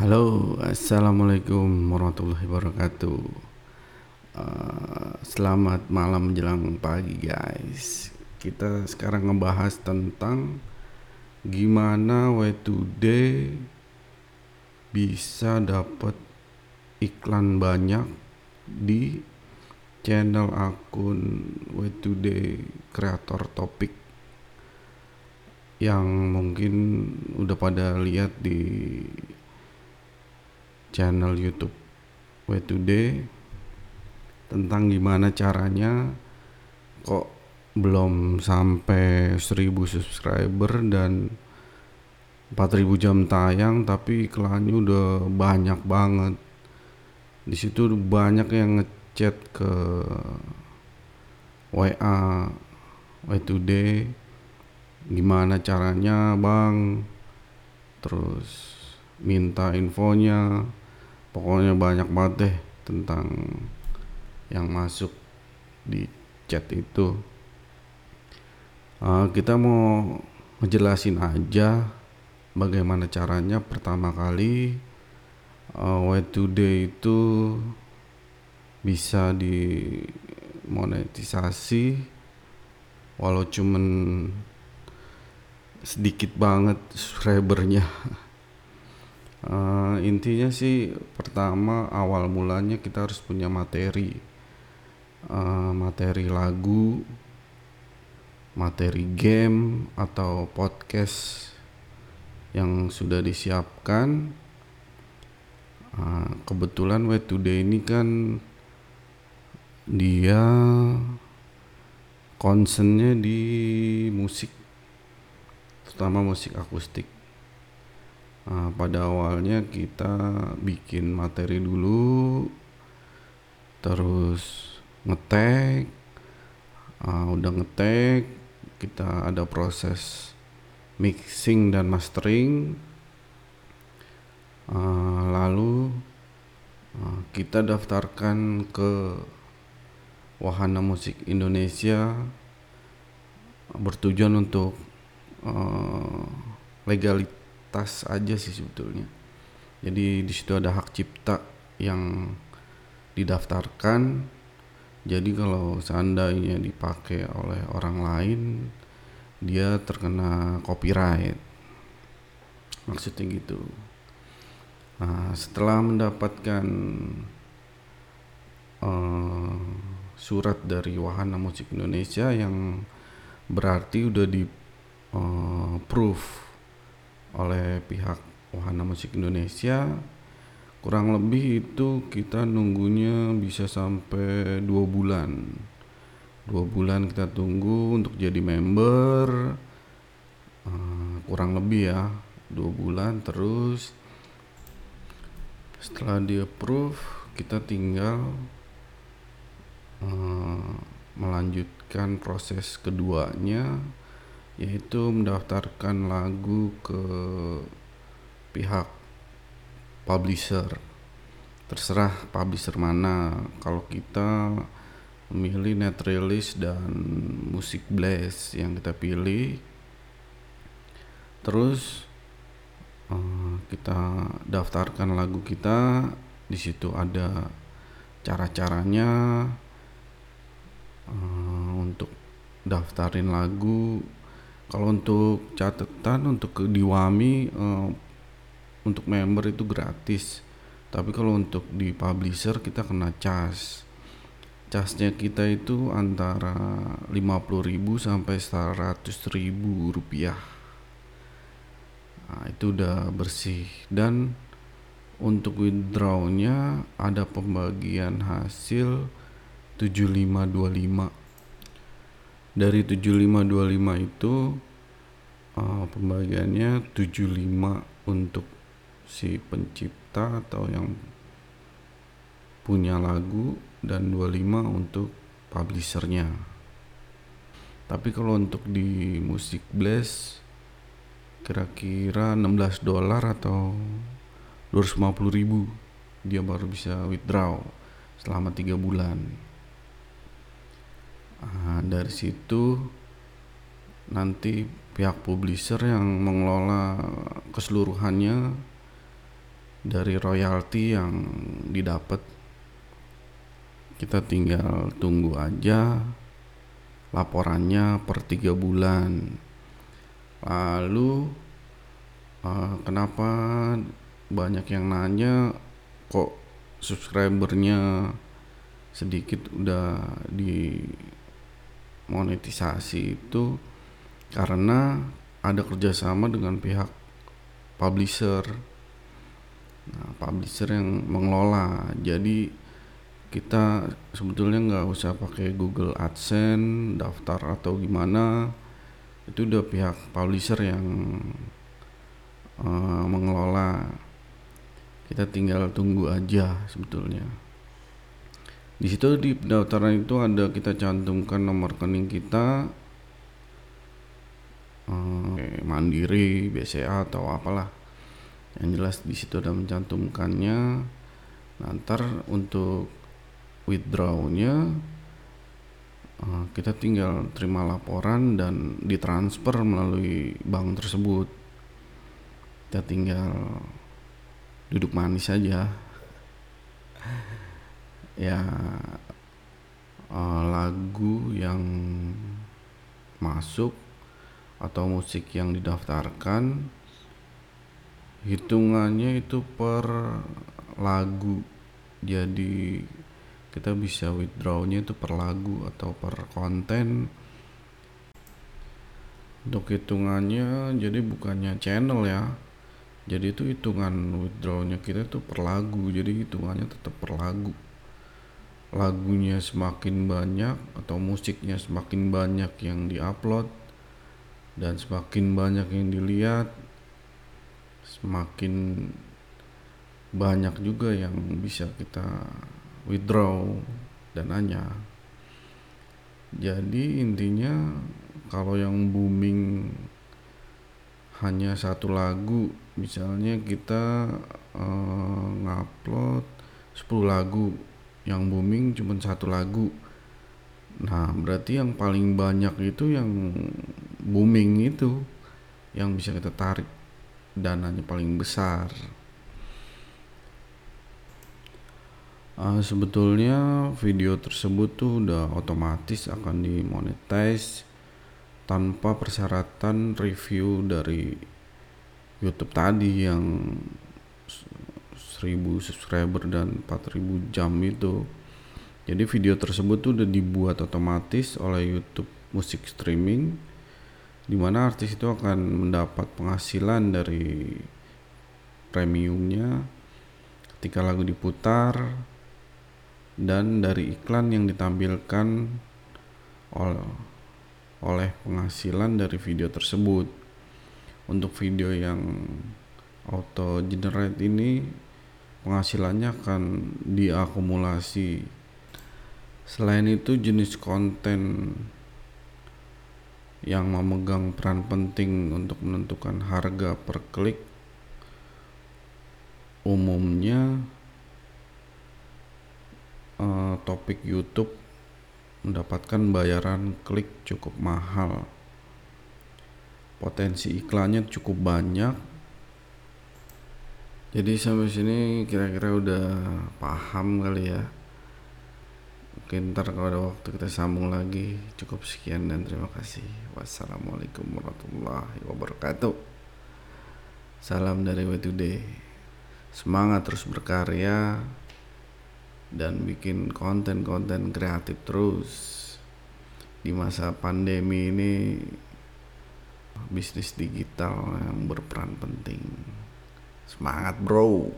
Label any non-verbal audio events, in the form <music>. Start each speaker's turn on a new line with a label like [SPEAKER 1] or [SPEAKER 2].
[SPEAKER 1] Halo, assalamualaikum warahmatullahi wabarakatuh. Uh, selamat malam menjelang pagi, guys. Kita sekarang ngebahas tentang gimana way today bisa dapat iklan banyak di channel akun way today kreator topik yang mungkin udah pada lihat di channel YouTube Way Today tentang gimana caranya kok belum sampai 1000 subscriber dan 4000 jam tayang tapi iklannya udah banyak banget. Di situ banyak yang ngechat ke WA Way Today gimana caranya bang? Terus minta infonya pokoknya banyak banget deh tentang yang masuk di chat itu. Uh, kita mau ngejelasin aja bagaimana caranya pertama kali uh, way today itu bisa dimonetisasi walau cuman sedikit banget subscribernya <laughs> Uh, intinya sih pertama awal mulanya kita harus punya materi. Uh, materi lagu materi game atau podcast yang sudah disiapkan. Uh, kebetulan way today ini kan dia concernnya di musik terutama musik akustik Nah, pada awalnya kita bikin materi dulu, terus ngetek, uh, udah ngetek, kita ada proses mixing dan mastering, uh, lalu uh, kita daftarkan ke Wahana Musik Indonesia bertujuan untuk uh, legalitas tas aja sih sebetulnya. Jadi di situ ada hak cipta yang didaftarkan. Jadi kalau seandainya dipakai oleh orang lain, dia terkena copyright. Maksudnya gitu. Nah, setelah mendapatkan uh, surat dari Wahana Musik Indonesia yang berarti udah di uh, proof oleh pihak Wahana Musik Indonesia. Kurang lebih itu kita nunggunya bisa sampai dua bulan. Dua bulan kita tunggu untuk jadi member. Uh, kurang lebih ya dua bulan terus. Setelah di approve kita tinggal uh, melanjutkan proses keduanya yaitu mendaftarkan lagu ke pihak publisher. Terserah publisher mana. Kalau kita memilih net release dan musik blast yang kita pilih terus uh, kita daftarkan lagu kita di situ ada cara-caranya uh, untuk daftarin lagu kalau untuk catatan untuk di Wami uh, untuk member itu gratis. Tapi kalau untuk di publisher kita kena cas. Casnya kita itu antara 50.000 sampai 100.000 rupiah. Nah, itu udah bersih dan untuk withdrawnya ada pembagian hasil 7525 dari 7525 itu uh, pembagiannya 75 untuk si pencipta atau yang punya lagu dan 25 untuk publishernya. Tapi kalau untuk di musik blast kira-kira 16 dolar atau 250 ribu dia baru bisa withdraw selama tiga bulan. Nah, dari situ nanti pihak publisher yang mengelola keseluruhannya dari royalti yang didapat. Kita tinggal tunggu aja laporannya per tiga bulan. Lalu uh, kenapa banyak yang nanya kok subscribernya sedikit udah di monetisasi itu karena ada kerjasama dengan pihak publisher. Nah publisher yang mengelola. Jadi kita sebetulnya nggak usah pakai Google AdSense daftar atau gimana. Itu udah pihak publisher yang uh, mengelola. Kita tinggal tunggu aja sebetulnya. Di situ di pendaftaran itu ada kita cantumkan nomor rekening kita uh, mandiri BCA atau apalah. Yang jelas di situ ada mencantumkannya. Nanti untuk withdrawnya uh, kita tinggal terima laporan dan ditransfer melalui bank tersebut. Kita tinggal duduk manis saja <laughs> ya uh, lagu yang masuk atau musik yang didaftarkan hitungannya itu per lagu. Jadi kita bisa withdrawnya itu per lagu atau per konten. Untuk hitungannya jadi bukannya channel ya. Jadi itu hitungan withdrawnya kita itu per lagu. Jadi hitungannya tetap per lagu. Lagunya semakin banyak atau musiknya semakin banyak yang diupload dan semakin banyak yang dilihat semakin banyak juga yang bisa kita withdraw dan hanya jadi intinya kalau yang booming hanya satu lagu misalnya kita uh, ngupload 10 lagu yang booming cuma satu lagu. Nah berarti yang paling banyak itu yang booming itu yang bisa kita tarik dananya paling besar. Uh, sebetulnya video tersebut tuh udah otomatis akan dimonetize tanpa persyaratan review dari YouTube tadi yang 1000 subscriber dan 4000 jam itu. Jadi video tersebut tuh udah dibuat otomatis oleh YouTube musik streaming di mana artis itu akan mendapat penghasilan dari premiumnya ketika lagu diputar dan dari iklan yang ditampilkan oleh penghasilan dari video tersebut. Untuk video yang auto generate ini penghasilannya akan diakumulasi. Selain itu jenis konten yang memegang peran penting untuk menentukan harga per klik umumnya uh, topik YouTube mendapatkan bayaran klik cukup mahal. Potensi iklannya cukup banyak. Jadi sampai sini kira-kira udah paham kali ya. Mungkin ntar kalau ada waktu kita sambung lagi. Cukup sekian dan terima kasih. Wassalamualaikum warahmatullahi wabarakatuh. Salam dari Way Today. Semangat terus berkarya dan bikin konten-konten kreatif terus di masa pandemi ini bisnis digital yang berperan penting semangat bro